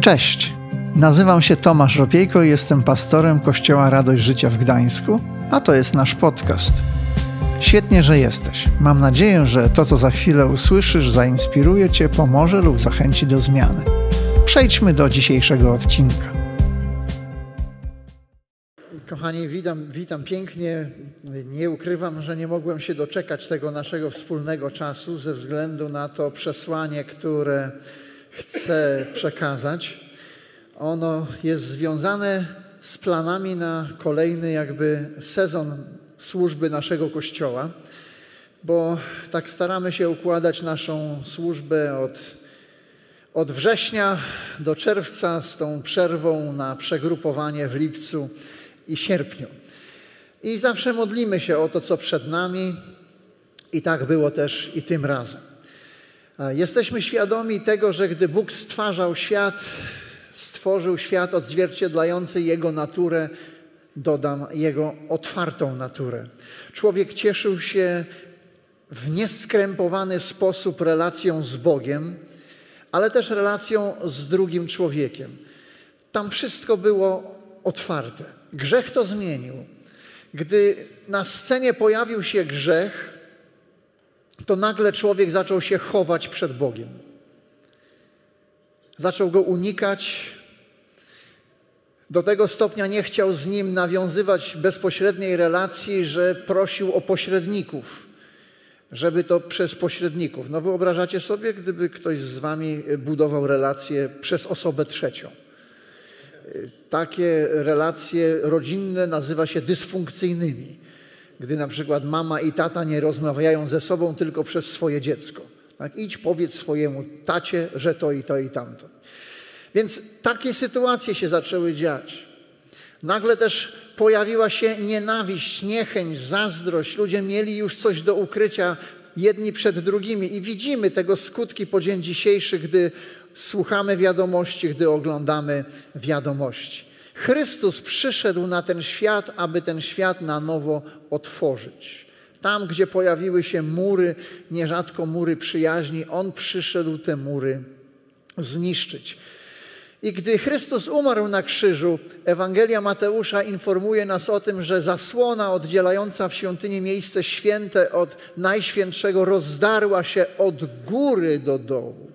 Cześć, nazywam się Tomasz Ropiejko i jestem pastorem Kościoła Radość Życia w Gdańsku, a to jest nasz podcast. Świetnie, że jesteś. Mam nadzieję, że to, co za chwilę usłyszysz, zainspiruje Cię, pomoże lub zachęci do zmiany. Przejdźmy do dzisiejszego odcinka. Kochani, witam, witam pięknie. Nie ukrywam, że nie mogłem się doczekać tego naszego wspólnego czasu ze względu na to przesłanie, które chcę przekazać. Ono jest związane z planami na kolejny jakby sezon służby naszego Kościoła, bo tak staramy się układać naszą służbę od, od września do czerwca z tą przerwą na przegrupowanie w lipcu i sierpniu. I zawsze modlimy się o to, co przed nami, i tak było też i tym razem. Jesteśmy świadomi tego, że gdy Bóg stwarzał świat, stworzył świat odzwierciedlający Jego naturę, dodam Jego otwartą naturę. Człowiek cieszył się w nieskrępowany sposób relacją z Bogiem, ale też relacją z drugim człowiekiem. Tam wszystko było otwarte. Grzech to zmienił. Gdy na scenie pojawił się grzech, to nagle człowiek zaczął się chować przed Bogiem. Zaczął go unikać. Do tego stopnia nie chciał z nim nawiązywać bezpośredniej relacji, że prosił o pośredników, żeby to przez pośredników. No wyobrażacie sobie, gdyby ktoś z wami budował relacje przez osobę trzecią. Takie relacje rodzinne nazywa się dysfunkcyjnymi gdy na przykład mama i tata nie rozmawiają ze sobą tylko przez swoje dziecko. Tak? Idź, powiedz swojemu tacie, że to i to i tamto. Więc takie sytuacje się zaczęły dziać. Nagle też pojawiła się nienawiść, niechęć, zazdrość. Ludzie mieli już coś do ukrycia jedni przed drugimi i widzimy tego skutki po dzień dzisiejszy, gdy słuchamy wiadomości, gdy oglądamy wiadomości. Chrystus przyszedł na ten świat, aby ten świat na nowo otworzyć. Tam, gdzie pojawiły się mury, nierzadko mury przyjaźni, On przyszedł te mury zniszczyć. I gdy Chrystus umarł na krzyżu, Ewangelia Mateusza informuje nas o tym, że zasłona oddzielająca w świątyni miejsce święte od najświętszego rozdarła się od góry do dołu,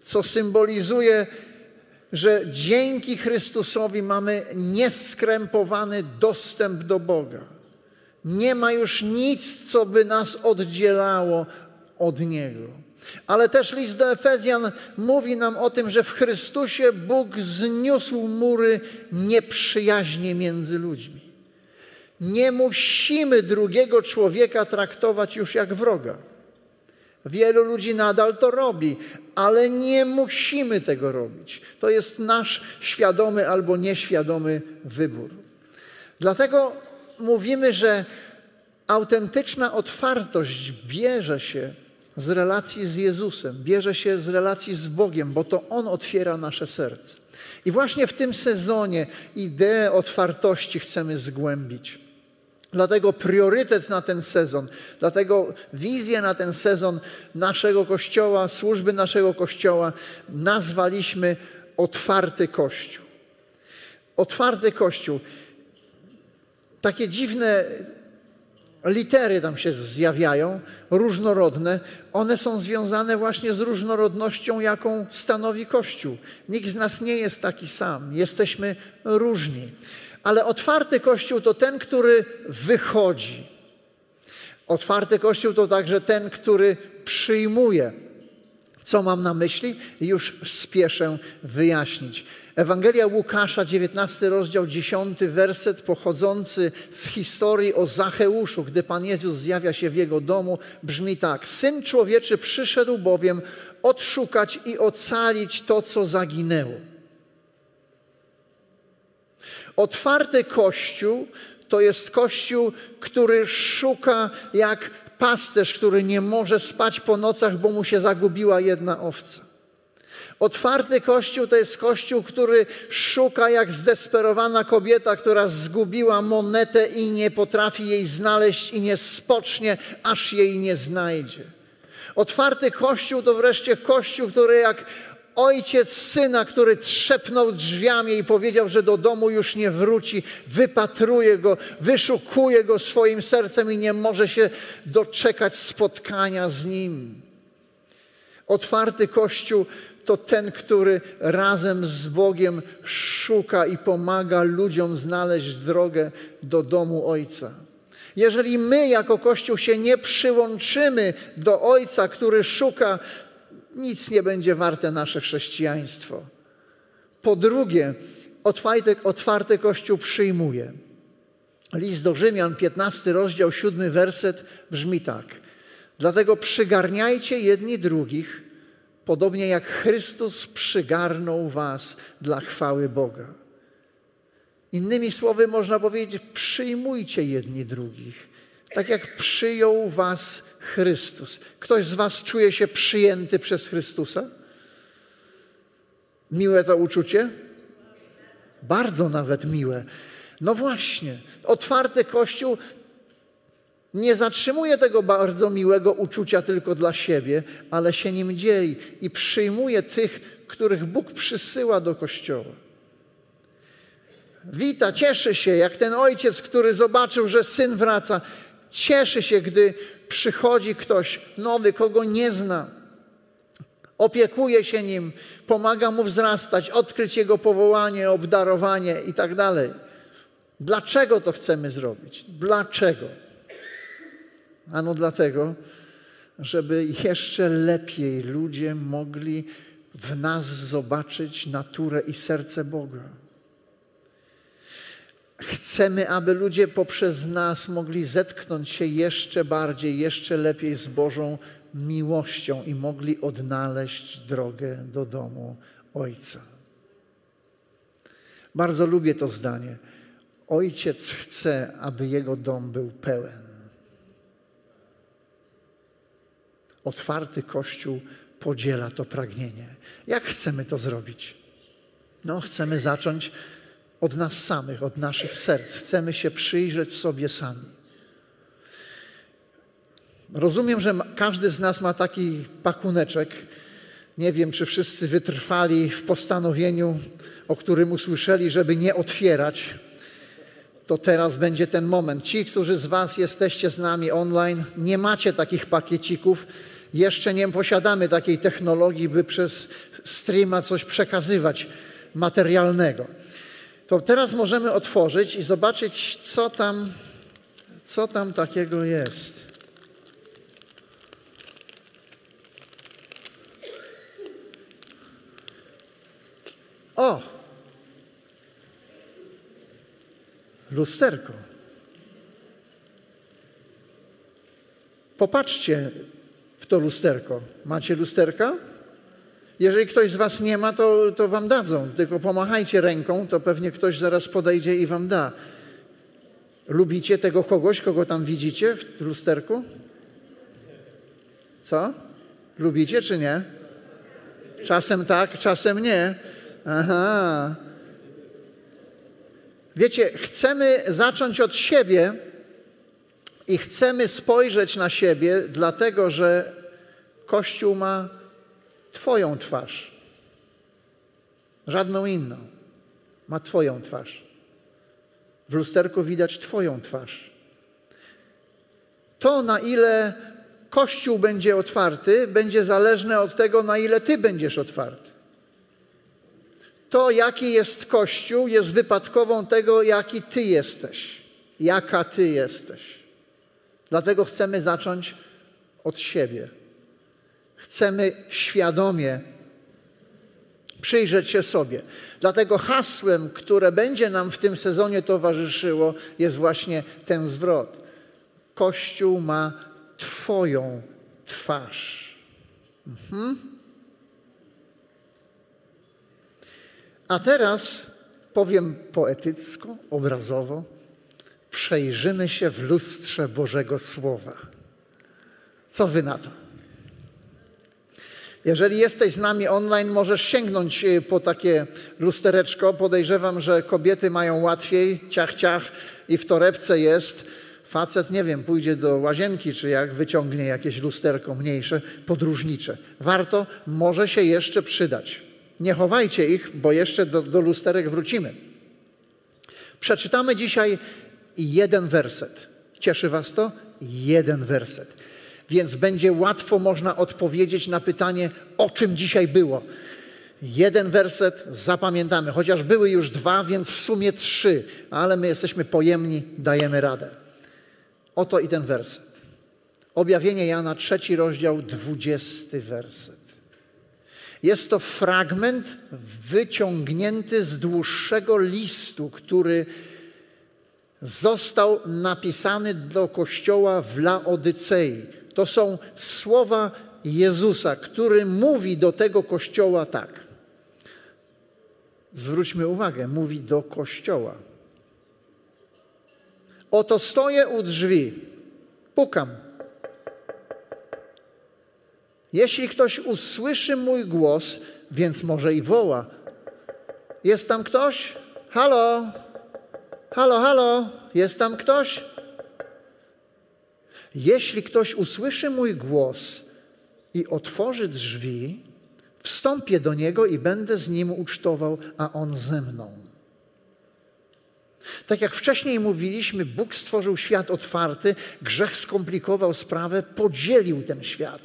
co symbolizuje że dzięki Chrystusowi mamy nieskrępowany dostęp do Boga. Nie ma już nic, co by nas oddzielało od Niego. Ale też list do Efezjan mówi nam o tym, że w Chrystusie Bóg zniósł mury nieprzyjaźnie między ludźmi. Nie musimy drugiego człowieka traktować już jak wroga. Wielu ludzi nadal to robi, ale nie musimy tego robić. To jest nasz świadomy albo nieświadomy wybór. Dlatego mówimy, że autentyczna otwartość bierze się z relacji z Jezusem, bierze się z relacji z Bogiem, bo to On otwiera nasze serce. I właśnie w tym sezonie ideę otwartości chcemy zgłębić. Dlatego priorytet na ten sezon, dlatego wizję na ten sezon naszego kościoła, służby naszego kościoła nazwaliśmy Otwarty Kościół. Otwarty Kościół. Takie dziwne litery tam się zjawiają, różnorodne. One są związane właśnie z różnorodnością, jaką stanowi Kościół. Nikt z nas nie jest taki sam. Jesteśmy różni. Ale otwarty Kościół to ten, który wychodzi. Otwarty Kościół to także ten, który przyjmuje. Co mam na myśli? Już spieszę wyjaśnić. Ewangelia Łukasza, 19 rozdział, 10 werset, pochodzący z historii o Zacheuszu, gdy Pan Jezus zjawia się w jego domu, brzmi tak: Syn człowieczy przyszedł bowiem odszukać i ocalić to, co zaginęło. Otwarty kościół to jest kościół, który szuka jak pasterz, który nie może spać po nocach, bo mu się zagubiła jedna owca. Otwarty kościół to jest kościół, który szuka jak zdesperowana kobieta, która zgubiła monetę i nie potrafi jej znaleźć i nie spocznie, aż jej nie znajdzie. Otwarty kościół to wreszcie kościół, który jak ojciec syna, który trzepnął drzwiami i powiedział, że do domu już nie wróci, wypatruje go, wyszukuje go swoim sercem i nie może się doczekać spotkania z nim. Otwarty Kościół to ten, który razem z Bogiem szuka i pomaga ludziom znaleźć drogę do domu Ojca. Jeżeli my jako Kościół się nie przyłączymy do Ojca, który szuka, nic nie będzie warte nasze chrześcijaństwo. Po drugie, otwarty, otwarty Kościół przyjmuje. List do Rzymian, 15 rozdział, 7 werset brzmi tak. Dlatego przygarniajcie jedni drugich, podobnie jak Chrystus przygarnął was dla chwały Boga. Innymi słowy można powiedzieć, przyjmujcie jedni drugich, tak jak przyjął was Chrystus. Ktoś z was czuje się przyjęty przez Chrystusa? Miłe to uczucie? Bardzo nawet miłe. No właśnie, otwarty Kościół nie zatrzymuje tego bardzo miłego uczucia tylko dla siebie, ale się nim dzieli i przyjmuje tych, których Bóg przysyła do Kościoła. Wita, cieszy się, jak ten ojciec, który zobaczył, że syn wraca. Cieszy się, gdy przychodzi ktoś nowy, kogo nie zna. Opiekuje się nim, pomaga mu wzrastać, odkryć jego powołanie, obdarowanie i tak. Dlaczego to chcemy zrobić? Dlaczego? Ano dlatego, żeby jeszcze lepiej ludzie mogli w nas zobaczyć naturę i serce Boga. Chcemy, aby ludzie poprzez nas mogli zetknąć się jeszcze bardziej, jeszcze lepiej z Bożą miłością i mogli odnaleźć drogę do domu Ojca. Bardzo lubię to zdanie. Ojciec chce, aby jego dom był pełen. Otwarty Kościół podziela to pragnienie. Jak chcemy to zrobić? No, chcemy zacząć od nas samych, od naszych serc. Chcemy się przyjrzeć sobie sami. Rozumiem, że każdy z nas ma taki pakuneczek. Nie wiem, czy wszyscy wytrwali w postanowieniu, o którym usłyszeli, żeby nie otwierać. To teraz będzie ten moment. Ci, którzy z Was jesteście z nami online, nie macie takich pakiecików. Jeszcze nie posiadamy takiej technologii, by przez streama coś przekazywać materialnego to teraz możemy otworzyć i zobaczyć, co tam, co tam takiego jest. O! Lusterko. Popatrzcie w to lusterko. Macie lusterka? Jeżeli ktoś z Was nie ma, to, to Wam dadzą. Tylko pomachajcie ręką, to pewnie ktoś zaraz podejdzie i Wam da. Lubicie tego kogoś, kogo tam widzicie w lusterku? Co? Lubicie czy nie? Czasem tak, czasem nie. Aha. Wiecie, chcemy zacząć od siebie i chcemy spojrzeć na siebie, dlatego że Kościół ma Twoją twarz. Żadną inną. Ma Twoją twarz. W lusterku widać Twoją twarz. To, na ile Kościół będzie otwarty, będzie zależne od tego, na ile Ty będziesz otwarty. To, jaki jest Kościół, jest wypadkową tego, jaki Ty jesteś, jaka Ty jesteś. Dlatego chcemy zacząć od siebie. Chcemy świadomie przyjrzeć się sobie. Dlatego hasłem, które będzie nam w tym sezonie towarzyszyło, jest właśnie ten zwrot. Kościół ma Twoją twarz. Mhm. A teraz powiem poetycko, obrazowo, przejrzymy się w lustrze Bożego Słowa. Co wy na to? Jeżeli jesteś z nami online, możesz sięgnąć y, po takie lustereczko. Podejrzewam, że kobiety mają łatwiej, ciach, ciach i w torebce jest. Facet, nie wiem, pójdzie do łazienki, czy jak wyciągnie jakieś lusterko mniejsze, podróżnicze. Warto, może się jeszcze przydać. Nie chowajcie ich, bo jeszcze do, do lusterek wrócimy. Przeczytamy dzisiaj jeden werset. Cieszy Was to? Jeden werset. Więc będzie łatwo można odpowiedzieć na pytanie, o czym dzisiaj było. Jeden werset zapamiętamy, chociaż były już dwa, więc w sumie trzy, ale my jesteśmy pojemni, dajemy radę. Oto i ten werset. Objawienie Jana, trzeci rozdział, dwudziesty werset. Jest to fragment wyciągnięty z dłuższego listu, który został napisany do kościoła w Laodycei. To są słowa Jezusa, który mówi do tego kościoła tak. Zwróćmy uwagę, mówi do kościoła. Oto stoję u drzwi, pukam. Jeśli ktoś usłyszy mój głos, więc może i woła. Jest tam ktoś? Halo? Halo, halo? Jest tam ktoś? Jeśli ktoś usłyszy mój głos i otworzy drzwi, wstąpię do niego i będę z nim ucztował, a on ze mną. Tak jak wcześniej mówiliśmy, Bóg stworzył świat otwarty, grzech skomplikował sprawę, podzielił ten świat,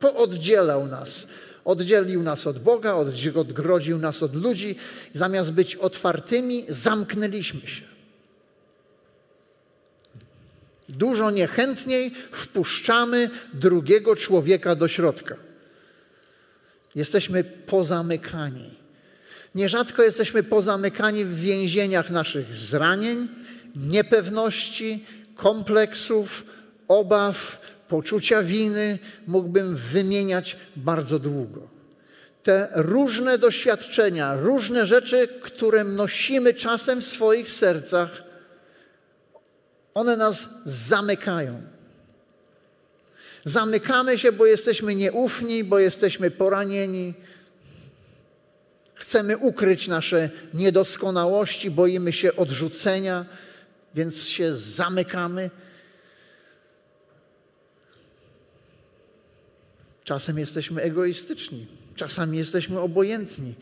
pooddzielał nas. Oddzielił nas od Boga, odgrodził nas od ludzi. Zamiast być otwartymi, zamknęliśmy się. Dużo niechętniej wpuszczamy drugiego człowieka do środka. Jesteśmy pozamykani. Nierzadko jesteśmy pozamykani w więzieniach naszych zranień, niepewności, kompleksów, obaw, poczucia winy. Mógłbym wymieniać bardzo długo. Te różne doświadczenia, różne rzeczy, które nosimy czasem w swoich sercach, one nas zamykają. Zamykamy się, bo jesteśmy nieufni, bo jesteśmy poranieni. Chcemy ukryć nasze niedoskonałości, boimy się odrzucenia, więc się zamykamy. Czasem jesteśmy egoistyczni, czasami jesteśmy obojętni,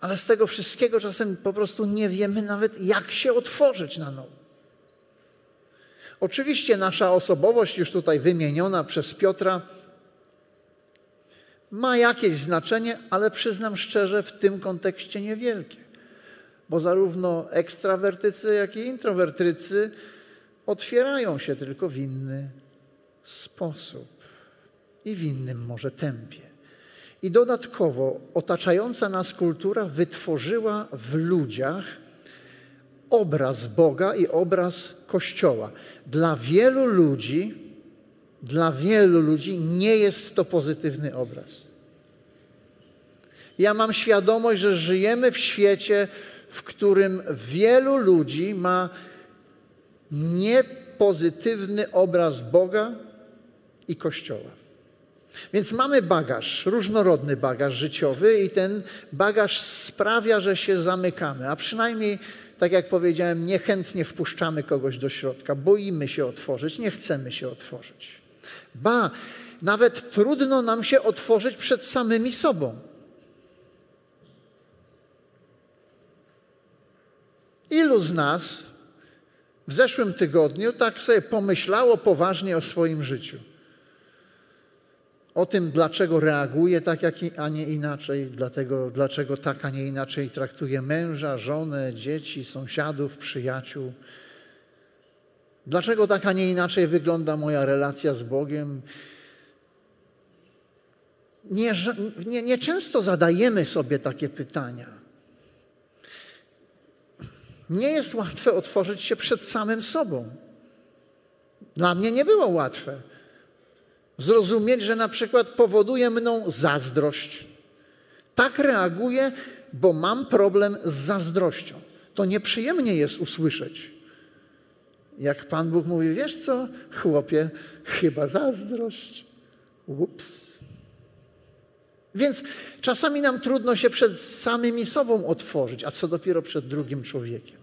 ale z tego wszystkiego czasem po prostu nie wiemy nawet, jak się otworzyć na nowo. Oczywiście nasza osobowość, już tutaj wymieniona przez Piotra, ma jakieś znaczenie, ale przyznam szczerze, w tym kontekście niewielkie. Bo zarówno ekstrawertycy, jak i introwertycy otwierają się tylko w inny sposób i w innym może tempie. I dodatkowo otaczająca nas kultura wytworzyła w ludziach obraz Boga i obraz Kościoła. Dla wielu ludzi, dla wielu ludzi nie jest to pozytywny obraz. Ja mam świadomość, że żyjemy w świecie, w którym wielu ludzi ma niepozytywny obraz Boga i Kościoła. Więc mamy bagaż, różnorodny bagaż życiowy, i ten bagaż sprawia, że się zamykamy, a przynajmniej tak jak powiedziałem, niechętnie wpuszczamy kogoś do środka, boimy się otworzyć, nie chcemy się otworzyć. Ba, nawet trudno nam się otworzyć przed samymi sobą. Ilu z nas w zeszłym tygodniu tak sobie pomyślało poważnie o swoim życiu? O tym, dlaczego reaguje tak, jak, a nie inaczej, dlatego, dlaczego tak, a nie inaczej traktuje męża, żonę, dzieci, sąsiadów, przyjaciół. Dlaczego tak, a nie inaczej wygląda moja relacja z Bogiem? Nie, nie, nie często zadajemy sobie takie pytania. Nie jest łatwe otworzyć się przed samym sobą. Dla mnie nie było łatwe zrozumieć, że na przykład powoduje mną zazdrość. Tak reaguję, bo mam problem z zazdrością. To nieprzyjemnie jest usłyszeć. Jak Pan Bóg mówi, wiesz co, chłopie, chyba zazdrość. Ups. Więc czasami nam trudno się przed samymi sobą otworzyć, a co dopiero przed drugim człowiekiem.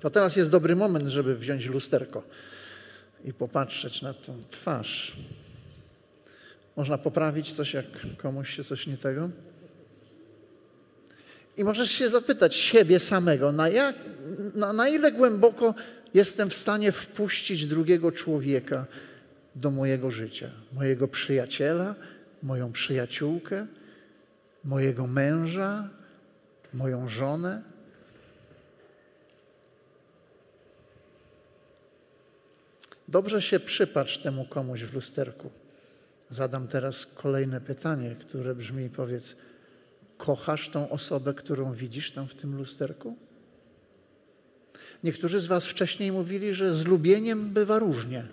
To teraz jest dobry moment, żeby wziąć lusterko i popatrzeć na tą twarz. Można poprawić coś, jak komuś się coś nie tego? I możesz się zapytać siebie samego, na, jak, na, na ile głęboko jestem w stanie wpuścić drugiego człowieka do mojego życia, mojego przyjaciela, moją przyjaciółkę, mojego męża, moją żonę. Dobrze się przypatrz temu komuś w lusterku. Zadam teraz kolejne pytanie, które brzmi: powiedz, kochasz tą osobę, którą widzisz tam w tym lusterku? Niektórzy z Was wcześniej mówili, że z lubieniem bywa różnie.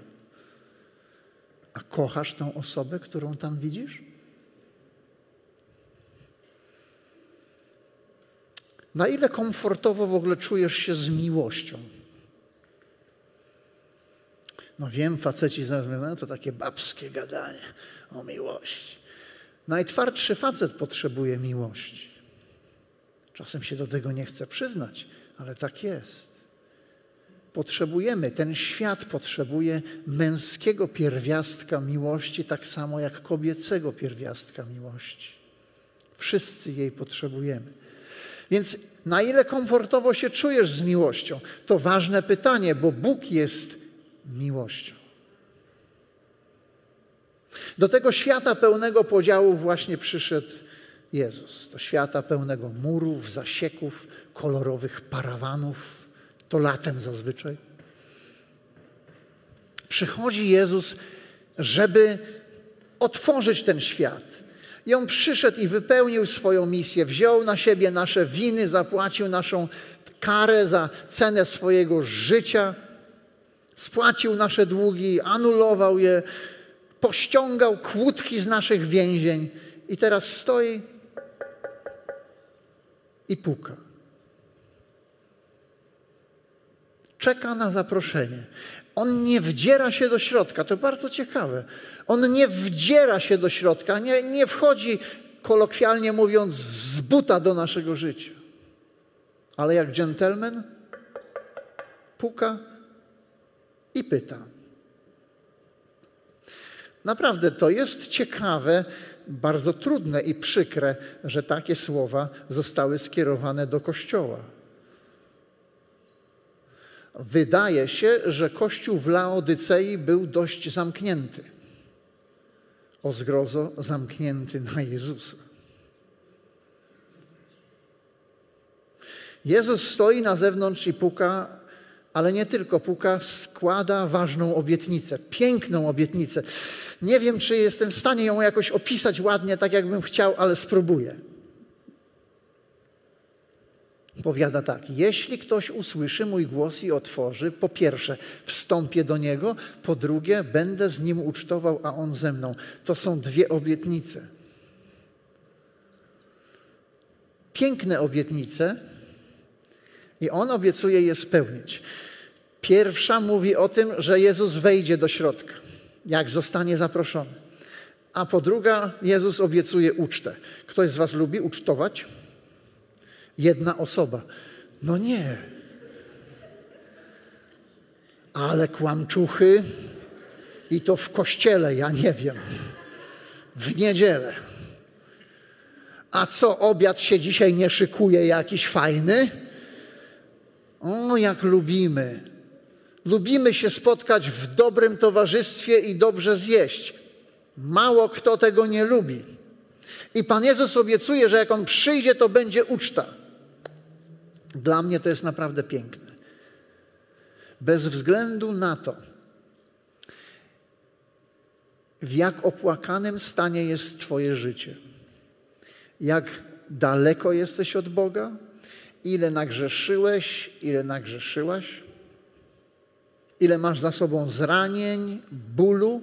A kochasz tą osobę, którą tam widzisz? Na ile komfortowo w ogóle czujesz się z miłością? No wiem, faceci zaraz mówią, no to takie babskie gadanie o miłości. Najtwardszy facet potrzebuje miłości. Czasem się do tego nie chce przyznać, ale tak jest. Potrzebujemy, ten świat potrzebuje męskiego pierwiastka miłości, tak samo jak kobiecego pierwiastka miłości. Wszyscy jej potrzebujemy. Więc na ile komfortowo się czujesz z miłością? To ważne pytanie, bo Bóg jest miłością. Do tego świata pełnego podziałów właśnie przyszedł Jezus. Do świata pełnego murów, zasieków, kolorowych parawanów. To latem zazwyczaj. Przychodzi Jezus, żeby otworzyć ten świat. I on przyszedł i wypełnił swoją misję, wziął na siebie nasze winy, zapłacił naszą karę za cenę swojego życia, spłacił nasze długi, anulował je, pościągał kłódki z naszych więzień i teraz stoi i puka. Czeka na zaproszenie. On nie wdziera się do środka. To bardzo ciekawe. On nie wdziera się do środka, nie, nie wchodzi, kolokwialnie mówiąc, z buta do naszego życia. Ale jak dżentelmen puka i pyta. Naprawdę to jest ciekawe, bardzo trudne i przykre, że takie słowa zostały skierowane do Kościoła. Wydaje się, że Kościół w Laodycei był dość zamknięty. O zgrozo zamknięty na Jezusa. Jezus stoi na zewnątrz i puka, ale nie tylko puka, składa ważną obietnicę, piękną obietnicę. Nie wiem, czy jestem w stanie ją jakoś opisać ładnie, tak jakbym chciał, ale spróbuję. Powiada tak: Jeśli ktoś usłyszy mój głos i otworzy, po pierwsze, wstąpię do niego, po drugie, będę z nim ucztował, a on ze mną. To są dwie obietnice. Piękne obietnice, i on obiecuje je spełnić. Pierwsza mówi o tym, że Jezus wejdzie do środka, jak zostanie zaproszony. A po druga, Jezus obiecuje ucztę. Ktoś z Was lubi ucztować? Jedna osoba. No nie. Ale kłamczuchy i to w kościele, ja nie wiem. W niedzielę. A co, obiad się dzisiaj nie szykuje jakiś fajny? O, jak lubimy. Lubimy się spotkać w dobrym towarzystwie i dobrze zjeść. Mało kto tego nie lubi. I Pan Jezus obiecuje, że jak On przyjdzie, to będzie uczta. Dla mnie to jest naprawdę piękne. Bez względu na to, w jak opłakanym stanie jest Twoje życie, jak daleko jesteś od Boga, ile nagrzeszyłeś, ile nagrzeszyłaś, ile masz za sobą zranień, bólu,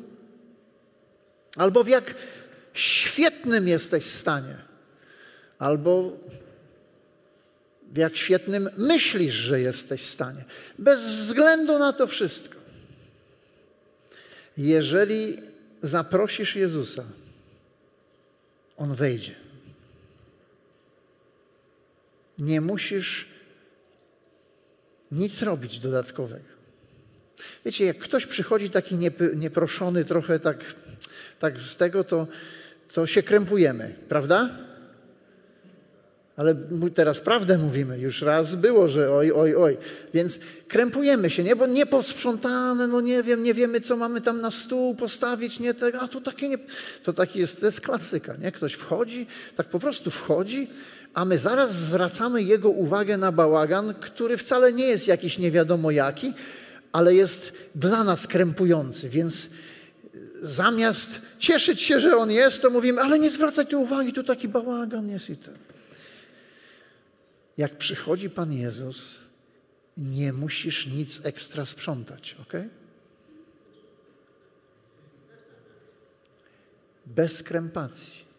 albo w jak świetnym jesteś stanie, albo w jak świetnym myślisz, że jesteś w stanie. Bez względu na to wszystko. Jeżeli zaprosisz Jezusa, On wejdzie. Nie musisz nic robić dodatkowego. Wiecie, jak ktoś przychodzi taki nieproszony, trochę tak, tak z tego, to, to się krępujemy, prawda? Ale teraz prawdę mówimy, już raz było, że oj, oj, oj. Więc krępujemy się, nie? Bo nieposprzątane, no nie wiem, nie wiemy, co mamy tam na stół postawić, nie tego, a to takie nie... To taki jest, to jest klasyka, nie? Ktoś wchodzi, tak po prostu wchodzi, a my zaraz zwracamy jego uwagę na bałagan, który wcale nie jest jakiś nie wiadomo jaki, ale jest dla nas krępujący, więc zamiast cieszyć się, że on jest, to mówimy, ale nie zwracaj tu uwagi, tu taki bałagan jest i tak. Jak przychodzi Pan Jezus, nie musisz nic ekstra sprzątać, ok? Bez krępacji.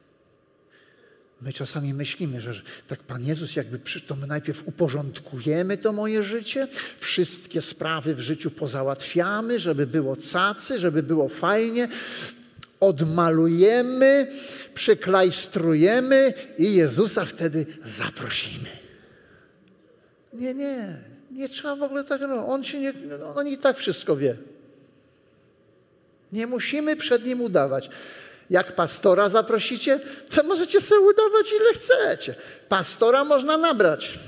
My czasami myślimy, że tak Pan Jezus jakby przy, to my najpierw uporządkujemy to moje życie, wszystkie sprawy w życiu pozałatwiamy, żeby było cacy, żeby było fajnie, odmalujemy, przyklajstrujemy i Jezusa wtedy zaprosimy. Nie, nie, nie trzeba w ogóle tak, no, on, się nie, on i tak wszystko wie. Nie musimy przed nim udawać. Jak pastora zaprosicie, to możecie sobie udawać ile chcecie. Pastora można nabrać.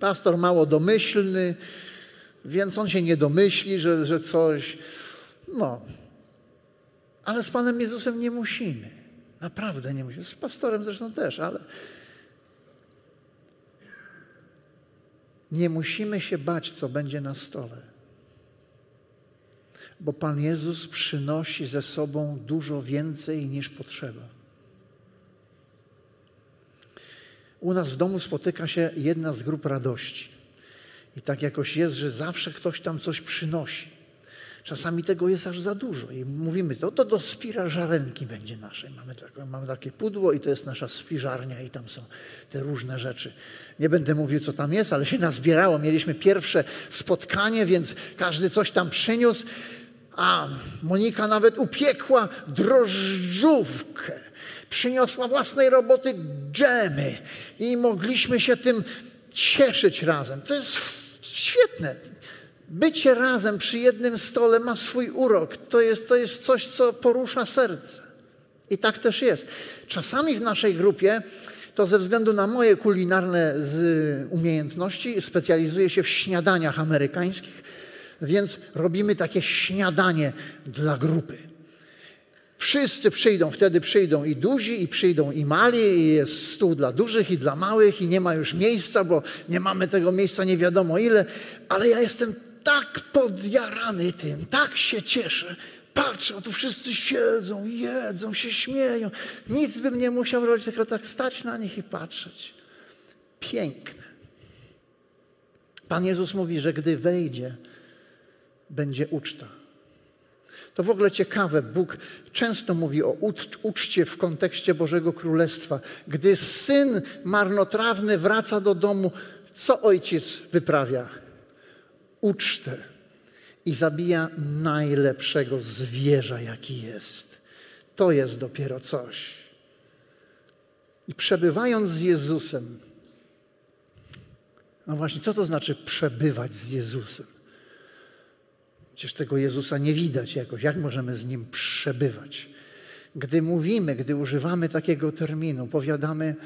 Pastor mało domyślny, więc on się nie domyśli, że, że coś. No. Ale z Panem Jezusem nie musimy. Naprawdę nie musimy. Z pastorem zresztą też, ale. Nie musimy się bać, co będzie na stole bo Pan Jezus przynosi ze sobą dużo więcej niż potrzeba. U nas w domu spotyka się jedna z grup radości. I tak jakoś jest, że zawsze ktoś tam coś przynosi. Czasami tego jest aż za dużo i mówimy, to, to do spiżarzenki będzie naszej. Mamy, takie, mamy takie pudło i to jest nasza spiżarnia i tam są te różne rzeczy. Nie będę mówił, co tam jest, ale się nazbierało. Mieliśmy pierwsze spotkanie, więc każdy coś tam przyniósł. A Monika nawet upiekła drożdżówkę. Przyniosła własnej roboty dżemy i mogliśmy się tym cieszyć razem. To jest świetne. Bycie razem przy jednym stole ma swój urok. To jest, to jest coś, co porusza serce. I tak też jest. Czasami w naszej grupie, to ze względu na moje kulinarne umiejętności, specjalizuję się w śniadaniach amerykańskich więc robimy takie śniadanie dla grupy. Wszyscy przyjdą, wtedy przyjdą i duzi, i przyjdą i mali, i jest stół dla dużych i dla małych, i nie ma już miejsca, bo nie mamy tego miejsca nie wiadomo ile, ale ja jestem tak podjarany tym, tak się cieszę. Patrzę, tu wszyscy siedzą, jedzą, się śmieją. Nic bym nie musiał robić, tylko tak stać na nich i patrzeć. Piękne. Pan Jezus mówi, że gdy wejdzie, będzie uczta. To w ogóle ciekawe. Bóg często mówi o uczcie w kontekście Bożego Królestwa. Gdy syn marnotrawny wraca do domu, co ojciec wyprawia? Ucztę. I zabija najlepszego zwierza, jaki jest. To jest dopiero coś. I przebywając z Jezusem, no właśnie, co to znaczy przebywać z Jezusem? Przecież tego Jezusa nie widać jakoś. Jak możemy z Nim przebywać? Gdy mówimy, gdy używamy takiego terminu, powiadamy,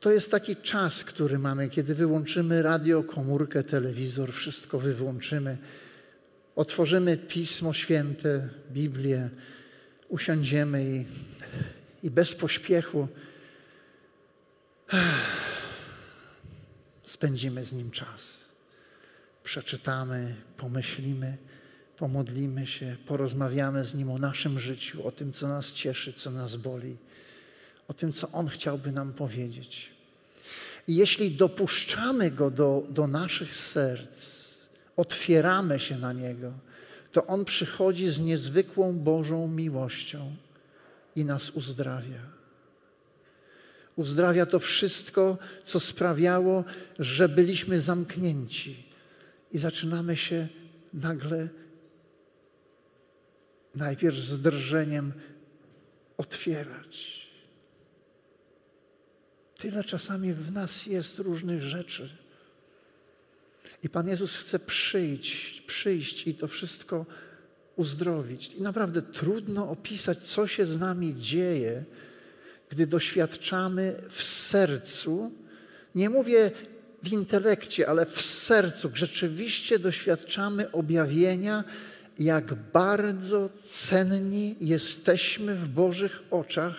to jest taki czas, który mamy, kiedy wyłączymy radio, komórkę, telewizor, wszystko wyłączymy, otworzymy Pismo Święte, Biblię, usiądziemy i, i bez pośpiechu spędzimy z Nim czas przeczytamy, pomyślimy, pomodlimy się, porozmawiamy z Nim o naszym życiu, o tym, co nas cieszy, co nas boli, o tym, co On chciałby nam powiedzieć. I jeśli dopuszczamy Go do, do naszych serc, otwieramy się na Niego, to On przychodzi z niezwykłą Bożą miłością i nas uzdrawia. Uzdrawia to wszystko, co sprawiało, że byliśmy zamknięci i zaczynamy się nagle najpierw z drżeniem otwierać. Tyle czasami w nas jest różnych rzeczy. I Pan Jezus chce przyjść, przyjść i to wszystko uzdrowić. I naprawdę trudno opisać, co się z nami dzieje, gdy doświadczamy w sercu, nie mówię w intelekcie, ale w sercu, rzeczywiście doświadczamy objawienia, jak bardzo cenni jesteśmy w Bożych oczach,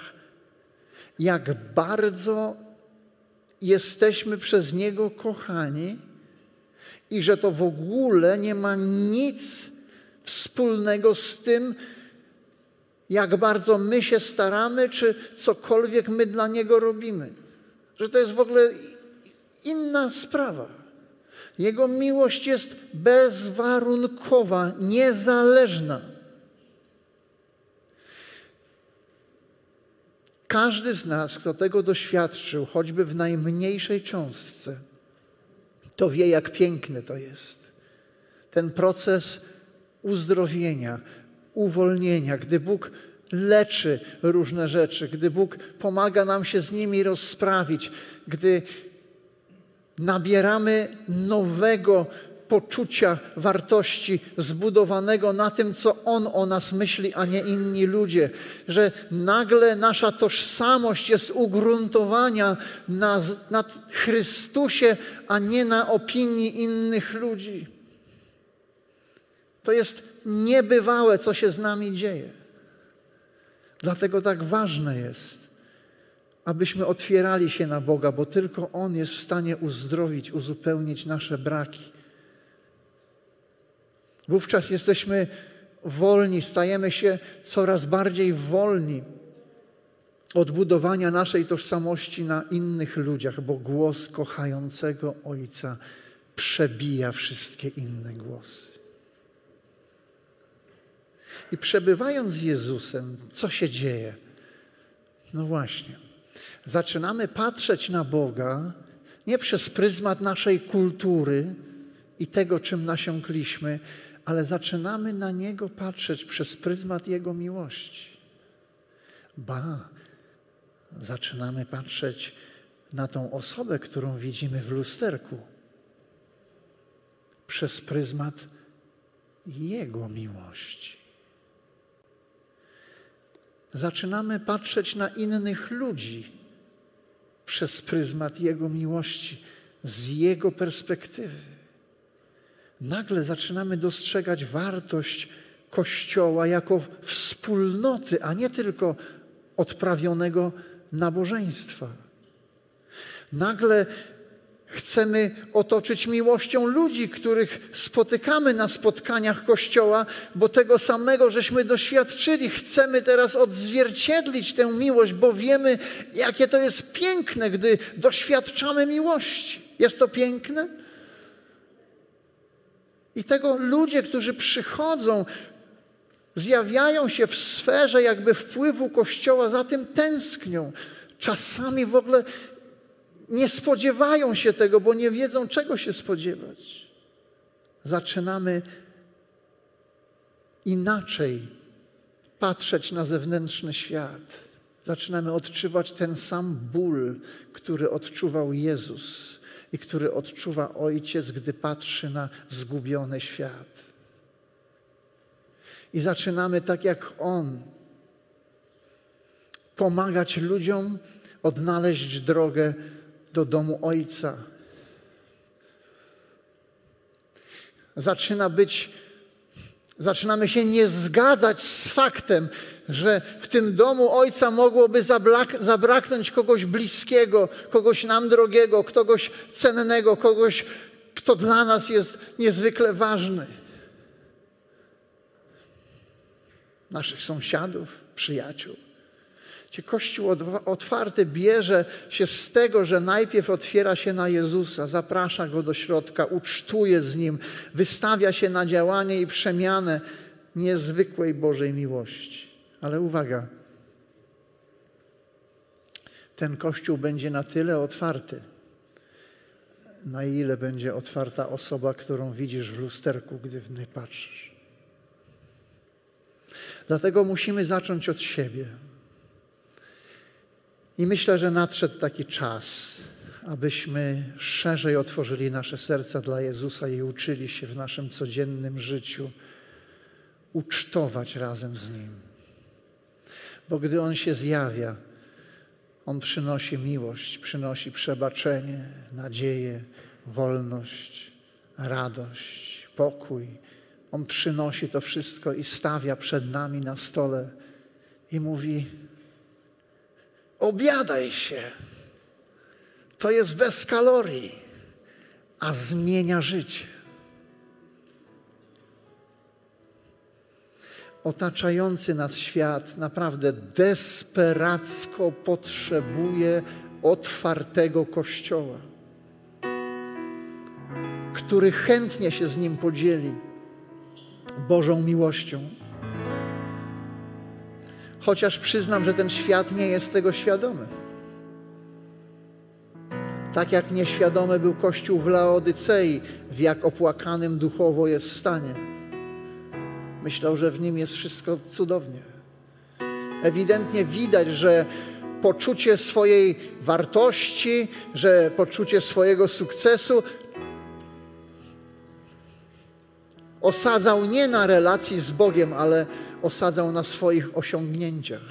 jak bardzo jesteśmy przez Niego kochani i że to w ogóle nie ma nic wspólnego z tym, jak bardzo my się staramy, czy cokolwiek my dla Niego robimy. Że to jest w ogóle inna sprawa. Jego miłość jest bezwarunkowa, niezależna. Każdy z nas, kto tego doświadczył, choćby w najmniejszej cząstce, to wie, jak piękny to jest. Ten proces uzdrowienia, uwolnienia, gdy Bóg leczy różne rzeczy, gdy Bóg pomaga nam się z nimi rozprawić, gdy nabieramy nowego poczucia wartości zbudowanego na tym, co On o nas myśli, a nie inni ludzie. Że nagle nasza tożsamość jest ugruntowania na, na Chrystusie, a nie na opinii innych ludzi. To jest niebywałe, co się z nami dzieje. Dlatego tak ważne jest, abyśmy otwierali się na Boga, bo tylko On jest w stanie uzdrowić, uzupełnić nasze braki. Wówczas jesteśmy wolni, stajemy się coraz bardziej wolni od budowania naszej tożsamości na innych ludziach, bo głos kochającego Ojca przebija wszystkie inne głosy. I przebywając z Jezusem, co się dzieje? No właśnie, zaczynamy patrzeć na Boga nie przez pryzmat naszej kultury i tego, czym nasiąkliśmy, ale zaczynamy na Niego patrzeć przez pryzmat Jego miłości. Ba, zaczynamy patrzeć na tą osobę, którą widzimy w lusterku, przez pryzmat Jego miłości. Zaczynamy patrzeć na innych ludzi przez pryzmat Jego miłości, z Jego perspektywy nagle zaczynamy dostrzegać wartość Kościoła jako wspólnoty, a nie tylko odprawionego nabożeństwa. Nagle chcemy otoczyć miłością ludzi, których spotykamy na spotkaniach Kościoła, bo tego samego żeśmy doświadczyli. Chcemy teraz odzwierciedlić tę miłość, bo wiemy, jakie to jest piękne, gdy doświadczamy miłości. Jest to piękne? I tego ludzie, którzy przychodzą, zjawiają się w sferze jakby wpływu Kościoła, za tym tęsknią. Czasami w ogóle nie spodziewają się tego, bo nie wiedzą, czego się spodziewać. Zaczynamy inaczej patrzeć na zewnętrzny świat. Zaczynamy odczuwać ten sam ból, który odczuwał Jezus i który odczuwa ojciec, gdy patrzy na zgubiony świat. I zaczynamy tak jak on pomagać ludziom odnaleźć drogę do domu ojca. Zaczyna być Zaczynamy się nie zgadzać z faktem, że w tym domu Ojca mogłoby zabraknąć kogoś bliskiego, kogoś nam drogiego, kogoś cennego, kogoś, kto dla nas jest niezwykle ważny. Naszych sąsiadów, przyjaciół. Gdzie Kościół otwarty bierze się z tego, że najpierw otwiera się na Jezusa, zaprasza Go do środka, ucztuje z Nim, wystawia się na działanie i przemianę niezwykłej Bożej miłości. Ale uwaga, ten Kościół będzie na tyle otwarty, na ile będzie otwarta osoba, którą widzisz w lusterku, gdy w nie patrzysz. Dlatego musimy zacząć od siebie. I myślę, że nadszedł taki czas, abyśmy szerzej otworzyli nasze serca dla Jezusa i uczyli się w naszym codziennym życiu ucztować razem z Nim. Bo gdy On się zjawia, On przynosi miłość, przynosi przebaczenie, nadzieję, wolność, radość, pokój. On przynosi to wszystko i stawia przed nami na stole i mówi: Obiadaj się. To jest bez kalorii, a zmienia życie. Otaczający nas świat naprawdę desperacko potrzebuje otwartego kościoła, który chętnie się z nim podzieli Bożą miłością. Chociaż przyznam, że ten świat nie jest tego świadomy. Tak jak nieświadomy był Kościół w Laodycei, w jak opłakanym duchowo jest stanie. Myślał, że w nim jest wszystko cudownie. Ewidentnie widać, że poczucie swojej wartości, że poczucie swojego sukcesu osadzał nie na relacji z Bogiem, ale osadzał na swoich osiągnięciach.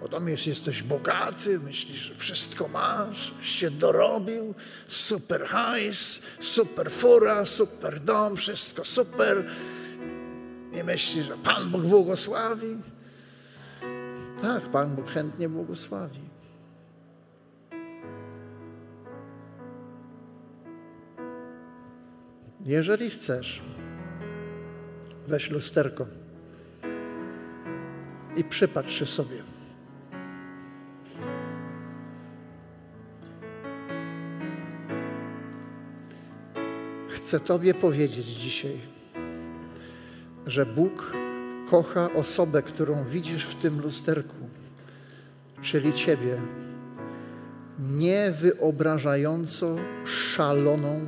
Bo jest, jesteś bogaty, myślisz, że wszystko masz, się dorobił, super hajs, super fura, super dom, wszystko super. I myślisz, że Pan Bóg błogosławi. Tak, Pan Bóg chętnie błogosławi. Jeżeli chcesz, weź lusterko i przypatrz się sobie. Chcę Tobie powiedzieć dzisiaj, że Bóg kocha osobę, którą widzisz w tym lusterku, czyli Ciebie, niewyobrażająco szaloną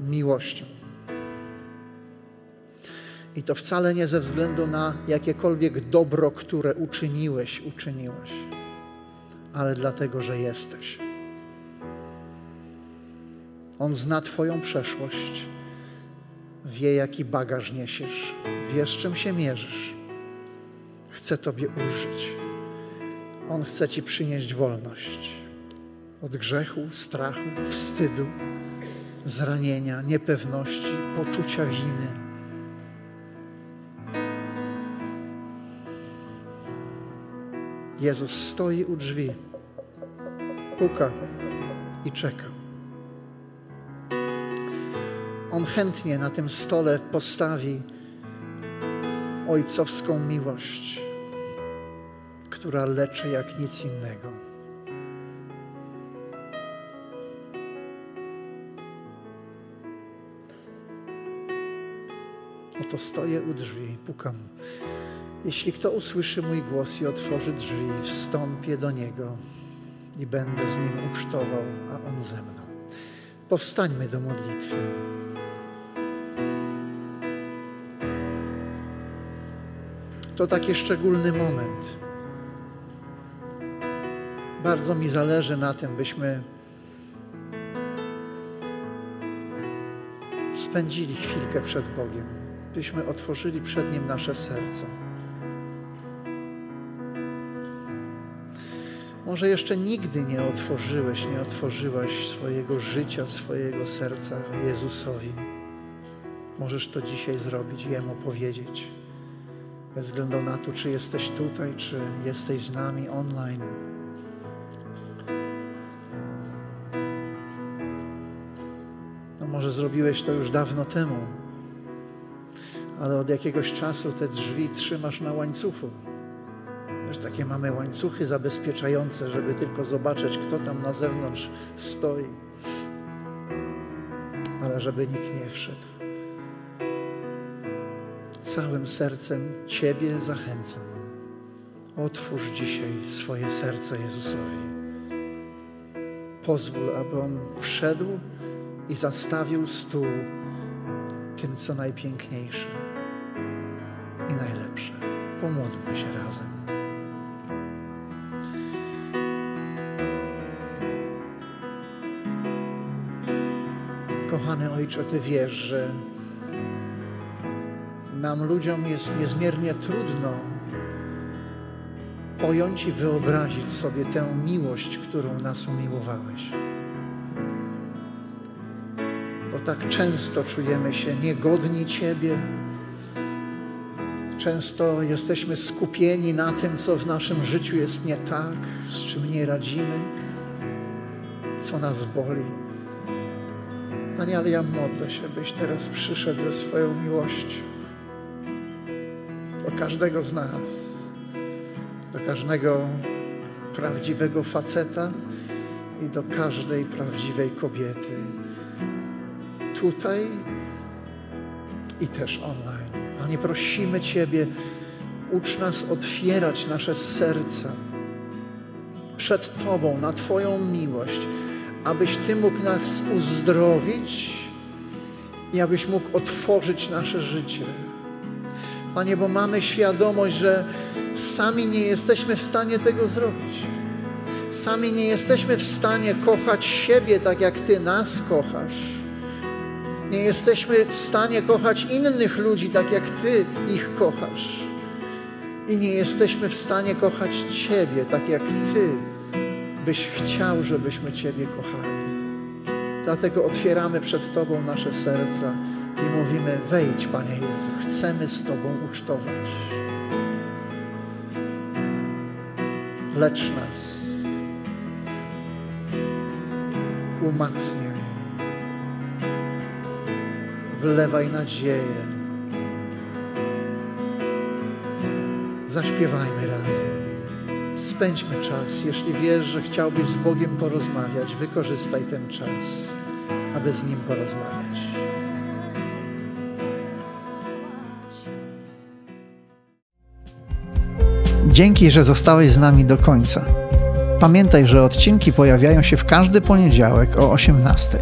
miłością. I to wcale nie ze względu na jakiekolwiek dobro, które uczyniłeś, uczyniłeś, ale dlatego, że jesteś. On zna Twoją przeszłość, wie, jaki bagaż niesiesz, wie, czym się mierzysz. Chce Tobie ulżyć. On chce Ci przynieść wolność od grzechu, strachu, wstydu, zranienia, niepewności, poczucia winy Jezus stoi u drzwi, puka i czeka. On chętnie na tym stole postawi ojcowską miłość, która leczy jak nic innego. Oto stoję u drzwi, pukam. Jeśli kto usłyszy mój głos i otworzy drzwi, wstąpię do niego i będę z nim ucztował, a on ze mną. Powstańmy do modlitwy. To taki szczególny moment. Bardzo mi zależy na tym, byśmy spędzili chwilkę przed Bogiem, byśmy otworzyli przed Nim nasze serca. Może jeszcze nigdy nie otworzyłeś, nie otworzyłaś swojego życia, swojego serca Jezusowi. Możesz to dzisiaj zrobić, Jemu powiedzieć. Bez względu na to, czy jesteś tutaj, czy jesteś z nami online. No może zrobiłeś to już dawno temu, ale od jakiegoś czasu te drzwi trzymasz na łańcuchu. Też takie mamy łańcuchy zabezpieczające, żeby tylko zobaczyć, kto tam na zewnątrz stoi. Ale żeby nikt nie wszedł. Całym sercem Ciebie zachęcam. Otwórz dzisiaj swoje serce Jezusowi. Pozwól, aby On wszedł i zastawił stół tym, co najpiękniejsze i najlepsze. Pomódlmy się razem. Kochany Ojcze, Ty wiesz, że nam ludziom jest niezmiernie trudno pojąć i wyobrazić sobie tę miłość, którą nas umiłowałeś. Bo tak często czujemy się niegodni Ciebie, często jesteśmy skupieni na tym, co w naszym życiu jest nie tak, z czym nie radzimy, co nas boli. Panie, ale ja modlę się, byś teraz przyszedł ze swoją miłością do każdego z nas, do każdego prawdziwego faceta i do każdej prawdziwej kobiety. Tutaj i też online. Panie, prosimy Ciebie, ucz nas otwierać nasze serca przed Tobą, na Twoją miłość, abyś Ty mógł nas uzdrowić i abyś mógł otworzyć nasze życie. Panie, bo mamy świadomość, że sami nie jesteśmy w stanie tego zrobić. Sami nie jesteśmy w stanie kochać siebie tak, jak Ty nas kochasz. Nie jesteśmy w stanie kochać innych ludzi tak, jak Ty ich kochasz. I nie jesteśmy w stanie kochać Ciebie tak, jak Ty byś chciał, żebyśmy Ciebie kochali. Dlatego otwieramy przed Tobą nasze serca i mówimy: Wejdź, Panie Jezu, chcemy z Tobą ucztować. Lecz nas, umacniaj, wlewaj nadzieję. Zaśpiewajmy razem. Spędźmy czas. Jeśli wiesz, że chciałbyś z Bogiem porozmawiać, wykorzystaj ten czas, aby z Nim porozmawiać. Dzięki, że zostałeś z nami do końca. Pamiętaj, że odcinki pojawiają się w każdy poniedziałek o 18.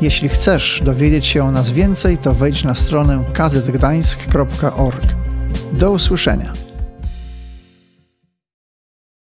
Jeśli chcesz dowiedzieć się o nas więcej, to wejdź na stronę kazetgdańsk.org. Do usłyszenia.